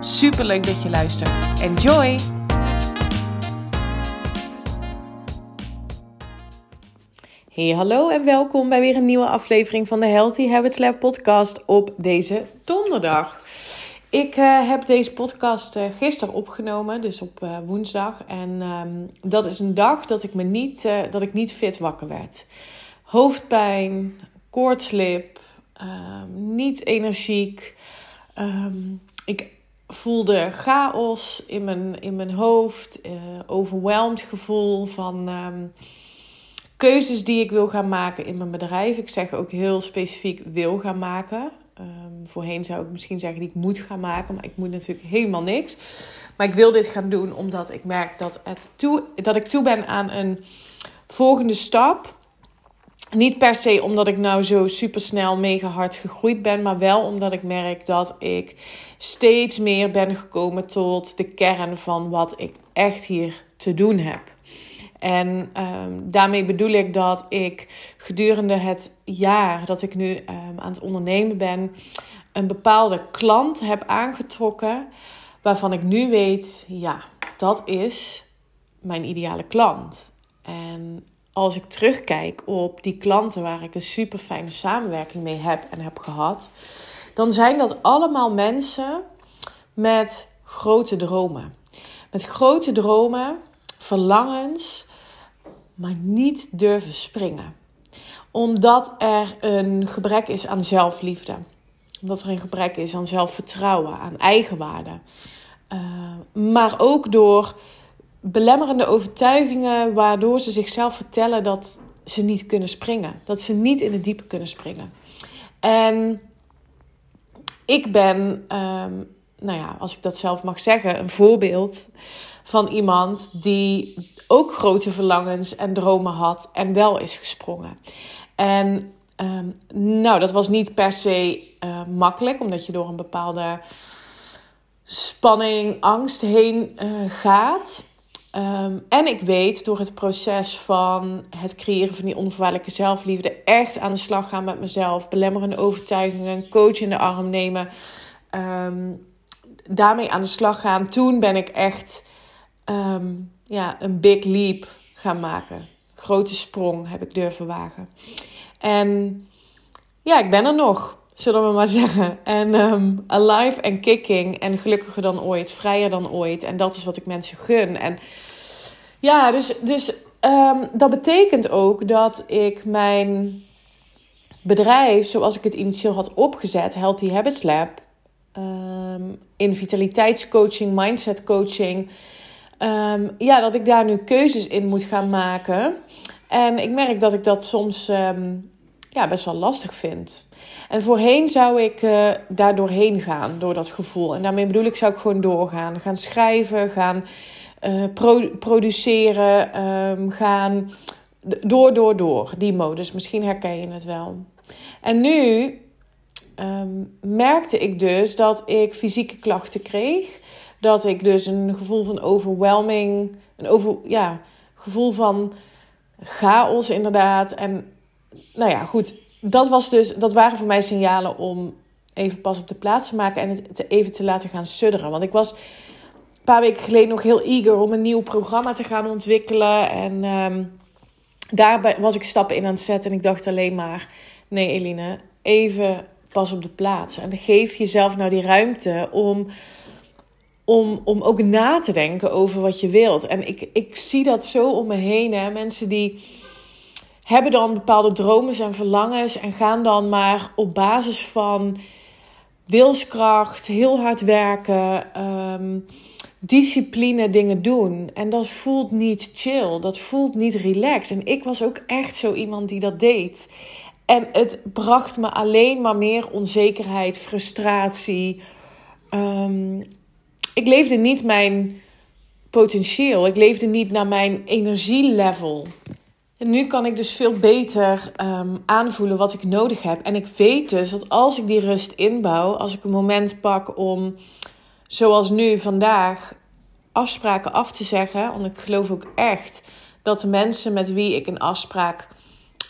Super leuk dat je luistert. Enjoy! Hey, hallo en welkom bij weer een nieuwe aflevering van de Healthy Habits Lab podcast op deze donderdag. Ik uh, heb deze podcast uh, gisteren opgenomen, dus op uh, woensdag. En um, dat is een dag dat ik, me niet, dat ik niet fit wakker werd. Hoofdpijn, koortslip, ehm, niet energiek. Um, ik voelde chaos in mijn, in mijn hoofd, overweldigd gevoel van keuzes die ik wil gaan maken in mijn bedrijf. Ik zeg ook heel specifiek wil gaan maken. Um, voorheen zou ik misschien zeggen die ik moet gaan maken, maar ik moet natuurlijk helemaal niks. Maar ik wil dit gaan doen omdat ik merk dat, het toe, dat ik toe ben aan een volgende stap. Niet per se omdat ik nou zo super snel mega hard gegroeid ben, maar wel omdat ik merk dat ik steeds meer ben gekomen tot de kern van wat ik echt hier te doen heb. En um, daarmee bedoel ik dat ik gedurende het jaar dat ik nu um, aan het ondernemen ben, een bepaalde klant heb aangetrokken waarvan ik nu weet, ja, dat is mijn ideale klant. En als ik terugkijk op die klanten waar ik een super fijne samenwerking mee heb en heb gehad, dan zijn dat allemaal mensen met grote dromen. Met grote dromen, verlangens maar niet durven springen. Omdat er een gebrek is aan zelfliefde. Omdat er een gebrek is aan zelfvertrouwen, aan eigenwaarde. Uh, maar ook door belemmerende overtuigingen waardoor ze zichzelf vertellen dat ze niet kunnen springen. Dat ze niet in het diepe kunnen springen. En ik ben, um, nou ja, als ik dat zelf mag zeggen, een voorbeeld van iemand die ook grote verlangens en dromen had en wel is gesprongen. En um, nou, dat was niet per se uh, makkelijk, omdat je door een bepaalde spanning, angst heen uh, gaat. Um, en ik weet door het proces van het creëren van die onvoorwaardelijke zelfliefde, echt aan de slag gaan met mezelf, belemmerende overtuigingen, coach in de arm nemen, um, daarmee aan de slag gaan. Toen ben ik echt um, ja, een big leap gaan maken. Grote sprong heb ik durven wagen. En ja, ik ben er nog, zullen we maar zeggen. En um, alive en kicking en gelukkiger dan ooit, vrijer dan ooit. En dat is wat ik mensen gun. En ja, dus, dus um, dat betekent ook dat ik mijn bedrijf, zoals ik het initieel had opgezet, Healthy Habits Lab, um, in vitaliteitscoaching, mindset coaching ja, dat ik daar nu keuzes in moet gaan maken. En ik merk dat ik dat soms ja, best wel lastig vind. En voorheen zou ik uh, daar doorheen gaan, door dat gevoel. En daarmee bedoel ik, zou ik gewoon doorgaan. Gaan schrijven, gaan uh, pro produceren, um, gaan door, door, door. Die modus. Misschien herken je het wel. En nu um, merkte ik dus dat ik fysieke klachten kreeg dat ik dus een gevoel van overwhelming, een over, ja, gevoel van chaos inderdaad. En nou ja, goed, dat, was dus, dat waren voor mij signalen om even pas op de plaats te maken en het te, even te laten gaan sudderen. Want ik was een paar weken geleden nog heel eager om een nieuw programma te gaan ontwikkelen. En um, daarbij was ik stappen in aan het zetten en ik dacht alleen maar, nee Eline, even pas op de plaats. En geef jezelf nou die ruimte om om, om ook na te denken over wat je wilt. En ik, ik zie dat zo om me heen. Hè? Mensen die hebben dan bepaalde dromen en verlangens en gaan dan maar op basis van wilskracht, heel hard werken, um, discipline dingen doen. En dat voelt niet chill, dat voelt niet relaxed. En ik was ook echt zo iemand die dat deed. En het bracht me alleen maar meer onzekerheid, frustratie. Um, ik leefde niet mijn potentieel. Ik leefde niet naar mijn energielevel. En nu kan ik dus veel beter ehm, aanvoelen wat ik nodig heb. En ik weet dus dat als ik die rust inbouw, als ik een moment pak om, zoals nu vandaag, afspraken af te zeggen. Want ik geloof ook echt dat de mensen met wie ik een afspraak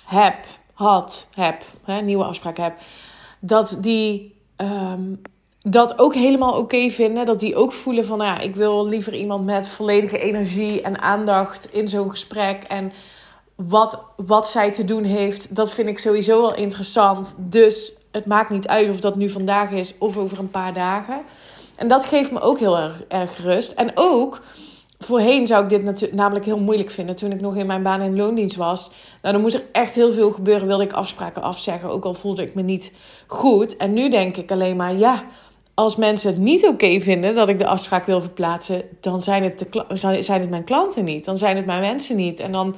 heb, had, heb, hè, nieuwe afspraak heb, dat die ehm, dat ook helemaal oké vinden. Dat die ook voelen van, nou ja, ik wil liever iemand met volledige energie en aandacht in zo'n gesprek. En wat, wat zij te doen heeft, dat vind ik sowieso wel interessant. Dus het maakt niet uit of dat nu vandaag is of over een paar dagen. En dat geeft me ook heel erg, erg rust. En ook, voorheen zou ik dit namelijk heel moeilijk vinden. Toen ik nog in mijn baan in loondienst was. Nou, dan moest er echt heel veel gebeuren. Wilde ik afspraken afzeggen. Ook al voelde ik me niet goed. En nu denk ik alleen maar, ja als mensen het niet oké vinden dat ik de afspraak wil verplaatsen, dan zijn het, de, zijn het mijn klanten niet. Dan zijn het mijn mensen niet. En dan,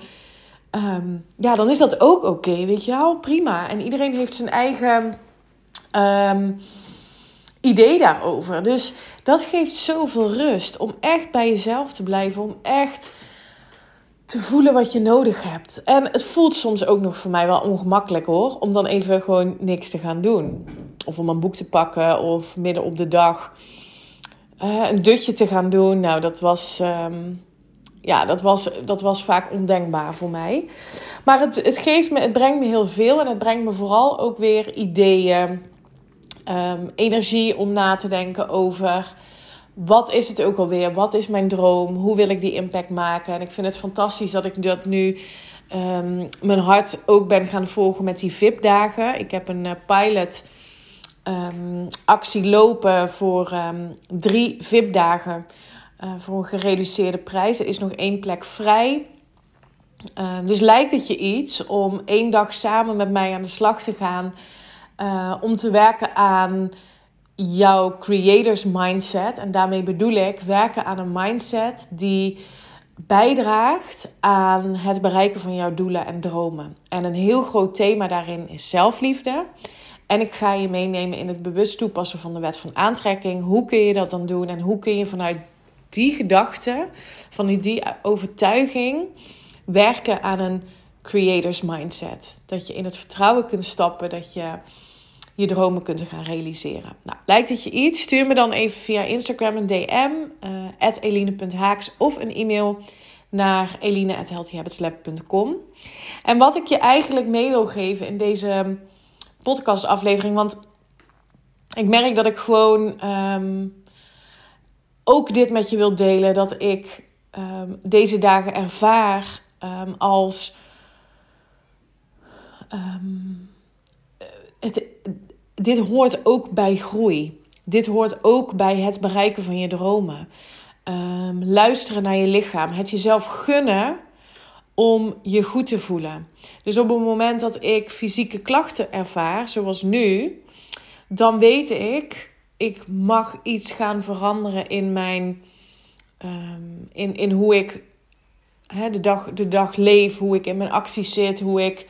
ehm, ja, dan is dat ook oké, weet je wel? Prima. En iedereen heeft zijn eigen um, idee daarover. Dus dat geeft zoveel rust om echt bij jezelf te blijven. Om echt te voelen wat je nodig hebt. En het voelt soms ook nog voor mij wel ongemakkelijk hoor. Om dan even gewoon niks te gaan doen. Of om een boek te pakken of midden op de dag uh, een dutje te gaan doen. Nou, dat was, um, ja, dat, was, dat was vaak ondenkbaar voor mij. Maar het, het geeft me, het brengt me heel veel. En het brengt me vooral ook weer ideeën, um, energie om na te denken over wat is het ook alweer? Wat is mijn droom? Hoe wil ik die impact maken? En ik vind het fantastisch dat ik dat nu um, mijn hart ook ben gaan volgen met die VIP-dagen. Ik heb een uh, pilot um, actie lopen voor drie VIP-dagen uh, voor een gereduceerde prijs. Er is nog één plek vrij. dus lijkt het je iets om één dag samen met mij aan de slag te gaan. Uh, om te werken aan jouw creators mindset. En daarmee bedoel ik werken aan een mindset die bijdraagt aan het bereiken van jouw doelen en dromen. En een heel groot thema daarin is zelfliefde. En ik ga je meenemen in het bewust toepassen van de wet van aantrekking. Hoe kun je dat dan doen en hoe kun je vanuit die gedachte, van die overtuiging, werken aan een creators mindset. Dat je in het vertrouwen kunt stappen, dat je je dromen kunt gaan realiseren. Nou, lijkt het je iets? Stuur me dan even via Instagram een DM, uh, eline.haaks of een e-mail naar eline.healthyhabitslab.com. En wat ik je eigenlijk mee wil geven in deze podcastaflevering, want ik merk dat ik gewoon um, ook dit met je wil delen, dat ik um, deze dagen ervaar um, als... het, dit hoort ook bij groei. Dit hoort ook bij het bereiken van je dromen. Luisteren naar je lichaam. Het jezelf gunnen om je goed te voelen. Dus op het moment dat ik fysieke klachten ervaar, zoals nu, dan weet ik, ik mag iets gaan veranderen in mijn. Um, in, in hoe ik de, dag, de dag leef, hoe ik in mijn acties zit, hoe ik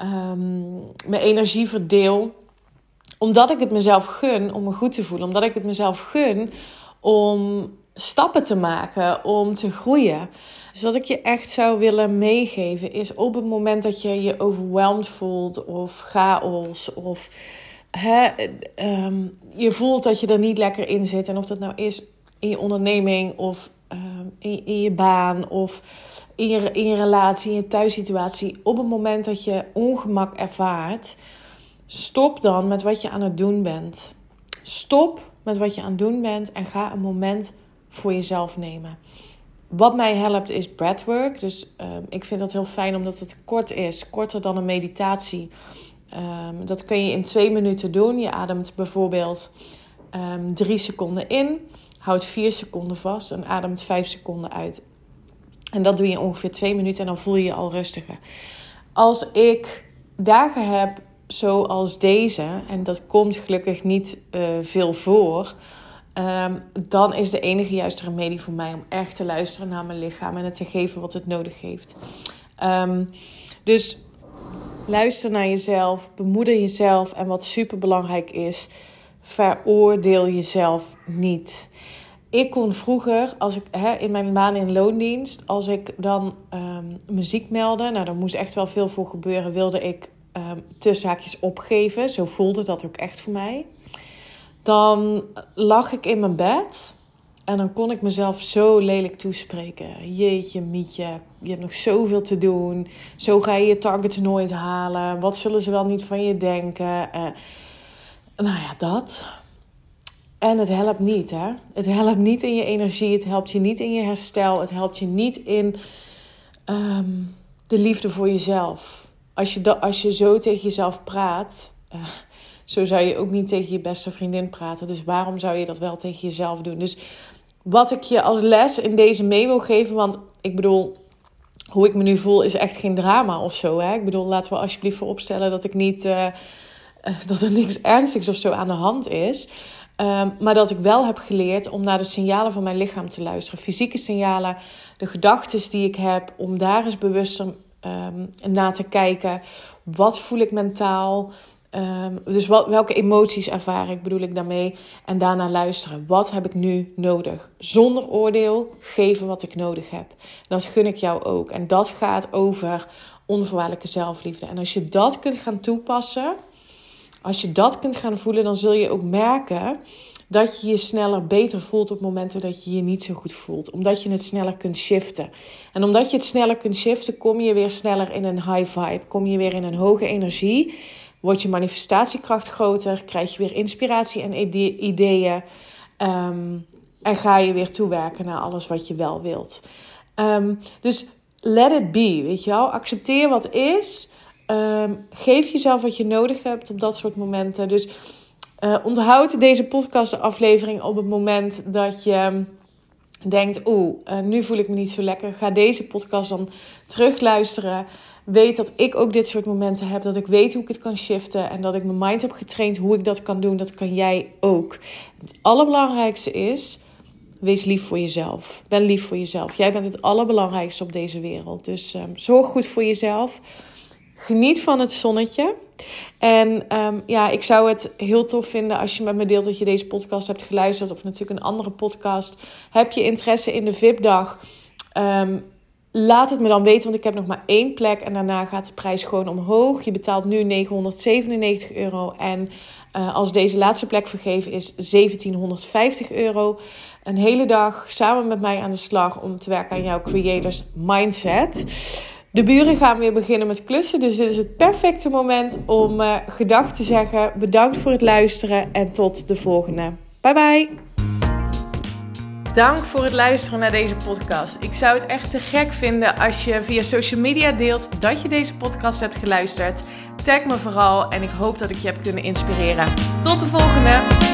um, mijn energie verdeel omdat ik het mezelf gun om me goed te voelen. Omdat ik het mezelf gun om stappen te maken, om te groeien. Dus wat ik je echt zou willen meegeven is op het moment dat je je overweldigd voelt of chaos of hè, um, je voelt dat je er niet lekker in zit. En of dat nou is in je onderneming of um, in, in, je baan of in je, in je relatie, in je thuissituatie. Op het moment dat je ongemak ervaart Stop dan met wat je aan het doen bent. Stop met wat je aan het doen bent en ga een moment voor jezelf nemen. Wat mij helpt is breathwork. Dus um, ik vind dat heel fijn omdat het kort is, korter dan een meditatie. Um, dat kun je in twee minuten doen. Je ademt bijvoorbeeld um, drie seconden in, houdt vier seconden vast en ademt vijf seconden uit. En dat doe je ongeveer twee minuten en dan voel je je al rustiger. Als ik dagen heb zoals deze, en dat komt gelukkig niet uh, veel voor, um, dan is de enige juiste remedie voor mij om echt te luisteren naar mijn lichaam en het te geven wat het nodig heeft. Dus luister naar jezelf, bemoeder jezelf en wat super belangrijk is, veroordeel jezelf niet. ik kon vroeger, als ik hè, in mijn baan in loondienst, als ik dan um, muziek meldde, nou daar moest echt wel veel voor gebeuren, wilde ik um, zaakjes opgeven. Zo voelde dat ook echt voor mij. Dan lag ik in mijn bed en dan kon ik mezelf zo lelijk toespreken. Jeetje, Mietje, je hebt nog zoveel te doen. Zo ga je je targets nooit halen. Wat zullen ze wel niet van je denken? Uh, nou ja, dat. En het helpt niet, hè? Het helpt niet in je energie. Het helpt je niet in je herstel. Het helpt je niet in um, de liefde voor jezelf. Als je, als je zo tegen jezelf praat, uh, zo zou je ook niet tegen je beste vriendin praten. Dus waarom zou je dat wel tegen jezelf doen? Dus wat ik je als les in deze mee wil geven, want ik bedoel, hoe ik me nu voel is echt geen drama of zo. Hè? Ik bedoel, laten we alsjeblieft vooropstellen dat ik niet, uh, dat er niks ernstigs of zo aan de hand is. Um, maar dat ik wel heb geleerd om naar de signalen van mijn lichaam te luisteren. Fysieke signalen, de gedachten die ik heb, om daar eens bewuster um, naar te kijken. Wat voel ik mentaal? Um, dus wat, welke emoties ervaar ik, bedoel ik daarmee? En daarna luisteren. Wat heb ik nu nodig? Zonder oordeel geven wat ik nodig heb. Dat gun ik jou ook. En dat gaat over onvoorwaardelijke zelfliefde. En als je dat kunt gaan toepassen, als je dat kunt gaan voelen, dan zul je ook merken dat je je sneller beter voelt op momenten dat je je niet zo goed voelt. Omdat je het sneller kunt shiften. En omdat je het sneller kunt shiften, kom je weer sneller in een high vibe. Kom je weer in een hoge energie. Wordt je manifestatiekracht groter. Krijg je weer inspiratie en ideeën. Um, en ga je weer toewerken naar alles wat je wel wilt. Um, dus let it be, weet je wel. Accepteer wat is. Um, geef jezelf wat je nodig hebt op dat soort momenten. Dus uh, onthoud deze podcastaflevering op het moment dat je denkt: Oeh, uh, nu voel ik me niet zo lekker. Ga deze podcast dan terugluisteren. Weet dat ik ook dit soort momenten heb. Dat ik weet hoe ik het kan shiften. En dat ik mijn mind heb getraind hoe ik dat kan doen. Dat kan jij ook. Het allerbelangrijkste is. Wees lief voor jezelf. Ben lief voor jezelf. Jij bent het allerbelangrijkste op deze wereld. Dus um, zorg goed voor jezelf. Geniet van het zonnetje. En um, ja, ik zou het heel tof vinden als je met me deelt dat je deze podcast hebt geluisterd. Of natuurlijk een andere podcast. Heb je interesse in de VIP-dag? Um, laat het me dan weten, want ik heb nog maar één plek. En daarna gaat de prijs gewoon omhoog. Je betaalt nu 997 euro. En uh, als deze laatste plek vergeven is 1750 euro. Een hele dag samen met mij aan de slag om te werken aan jouw creators mindset. De buren gaan weer beginnen met klussen. Dus dit is het perfecte moment om uh, gedag te zeggen. Bedankt voor het luisteren en tot de volgende. Bye bye. Dank voor het luisteren naar deze podcast. Ik zou het echt te gek vinden als je via social media deelt dat je deze podcast hebt geluisterd. Tag me vooral en ik hoop dat ik je heb kunnen inspireren. Tot de volgende!